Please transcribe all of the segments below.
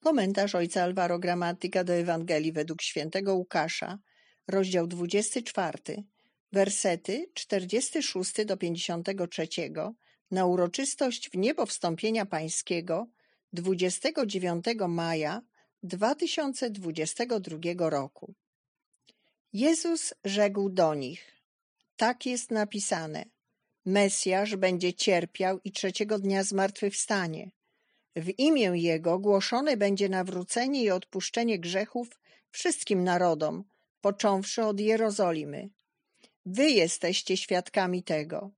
Komentarz ojca Alvaro Gramatyka do Ewangelii według świętego Łukasza, rozdział 24, wersety 46 do 53 na uroczystość w niebo wstąpienia pańskiego 29 maja 2022 roku. Jezus rzekł do nich: Tak jest napisane: Mesjasz będzie cierpiał i trzeciego dnia zmartwychwstanie. W imię Jego głoszone będzie nawrócenie i odpuszczenie grzechów wszystkim narodom, począwszy od Jerozolimy. Wy jesteście świadkami tego.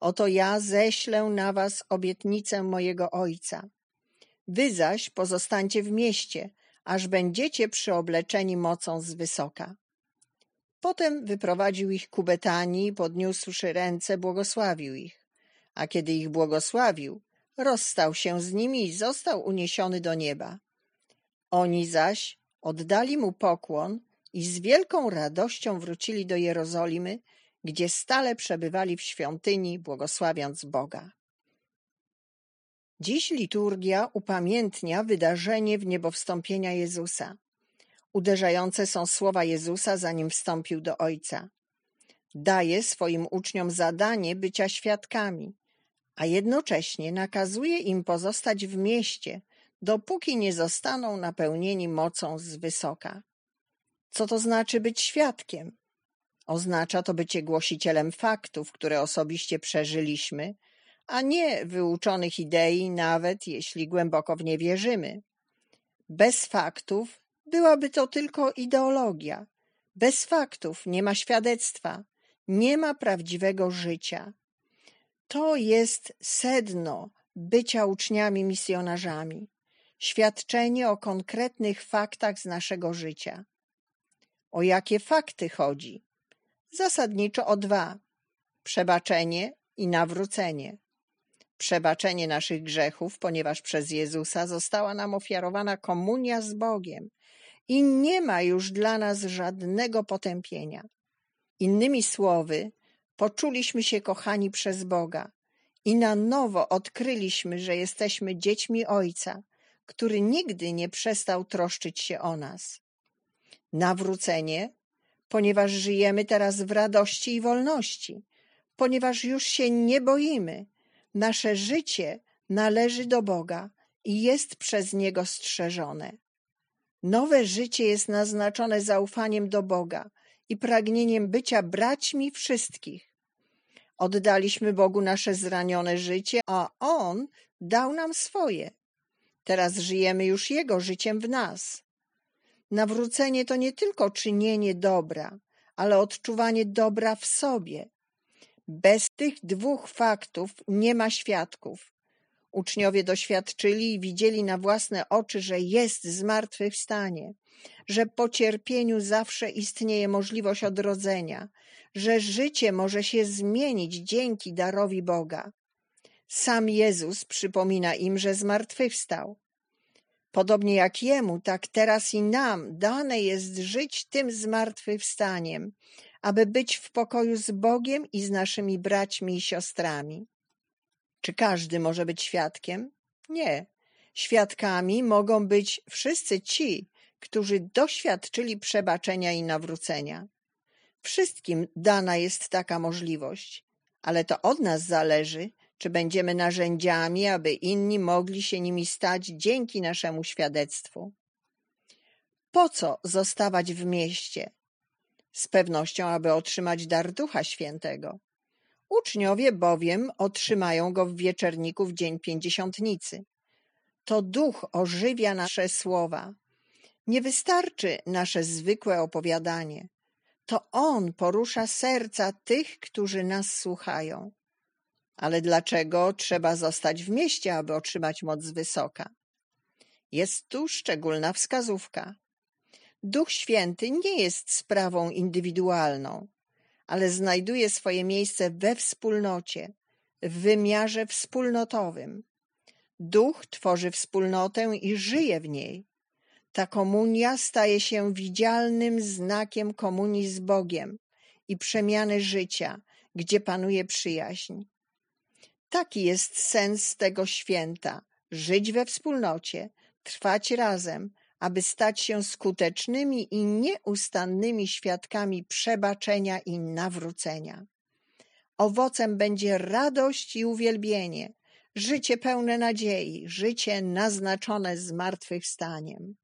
Oto ja ześlę na was obietnicę mojego Ojca. Wy zaś pozostańcie w mieście, aż będziecie przyobleczeni mocą z wysoka. Potem wyprowadził ich ku Betanii, podniósłszy ręce, błogosławił ich. A kiedy ich błogosławił, rozstał się z nimi i został uniesiony do nieba. Oni zaś oddali mu pokłon i z wielką radością wrócili do Jerozolimy, gdzie stale przebywali w świątyni, błogosławiąc Boga. Dziś liturgia upamiętnia wydarzenie w niebowstąpienia Jezusa. Uderzające są słowa Jezusa, zanim wstąpił do Ojca. Daje swoim uczniom zadanie bycia świadkami, a jednocześnie nakazuje im pozostać w mieście, dopóki nie zostaną napełnieni mocą z wysoka. Co to znaczy być świadkiem? Oznacza to bycie głosicielem faktów, które osobiście przeżyliśmy, a nie wyuczonych idei, nawet jeśli głęboko w nie wierzymy. Bez faktów byłaby to tylko ideologia. Bez faktów nie ma świadectwa, nie ma prawdziwego życia. To jest sedno bycia uczniami misjonarzami. Świadczenie o konkretnych faktach z naszego życia. O jakie fakty chodzi? Zasadniczo o dwa: przebaczenie i nawrócenie. Przebaczenie naszych grzechów, ponieważ przez Jezusa została nam ofiarowana komunia z Bogiem i nie ma już dla nas żadnego potępienia. Innymi słowy, poczuliśmy się kochani przez Boga i na nowo odkryliśmy, że jesteśmy dziećmi Ojca, który nigdy nie przestał troszczyć się o nas. Nawrócenie, ponieważ żyjemy teraz w radości i wolności, ponieważ już się nie boimy. Nasze życie należy do Boga i jest przez Niego strzeżone. Nowe życie jest naznaczone zaufaniem do Boga i pragnieniem bycia braćmi wszystkich. Oddaliśmy Bogu nasze zranione życie, a On dał nam swoje. Teraz żyjemy już Jego życiem w nas. Nawrócenie to nie tylko czynienie dobra, ale odczuwanie dobra w sobie. Bez tych dwóch faktów nie ma świadków. Uczniowie doświadczyli i widzieli na własne oczy, że jest zmartwychwstanie, że po cierpieniu zawsze istnieje możliwość odrodzenia, że życie może się zmienić dzięki darowi Boga. Sam Jezus przypomina im, że zmartwychwstał. Podobnie jak Jemu, tak teraz i nam dane jest żyć tym zmartwychwstaniem, aby być w pokoju z Bogiem i z naszymi braćmi i siostrami. Czy każdy może być świadkiem? Nie. Świadkami mogą być wszyscy ci, którzy doświadczyli przebaczenia i nawrócenia. Wszystkim dana jest taka możliwość, ale to od nas zależy, czy będziemy narzędziami, aby inni mogli się nimi stać dzięki naszemu świadectwu. Po co zostawać w mieście? Z pewnością, aby otrzymać dar Ducha Świętego. Uczniowie bowiem otrzymają go w wieczerniku w dzień pięćdziesiątnicy. To duch ożywia nasze słowa. Nie wystarczy nasze zwykłe opowiadanie. To on porusza serca tych, którzy nas słuchają. Ale dlaczego trzeba zostać w mieście, aby otrzymać moc wysoka? Jest tu szczególna wskazówka. Duch Święty nie jest sprawą indywidualną ale znajduje swoje miejsce we wspólnocie, w wymiarze wspólnotowym. Duch tworzy wspólnotę i żyje w niej. Ta komunia staje się widzialnym znakiem komunii z Bogiem i przemiany życia, gdzie panuje przyjaźń. Taki jest sens tego święta żyć we wspólnocie, trwać razem, aby stać się skutecznymi i nieustannymi świadkami przebaczenia i nawrócenia. Owocem będzie radość i uwielbienie, życie pełne nadziei, życie naznaczone zmartwychwstaniem.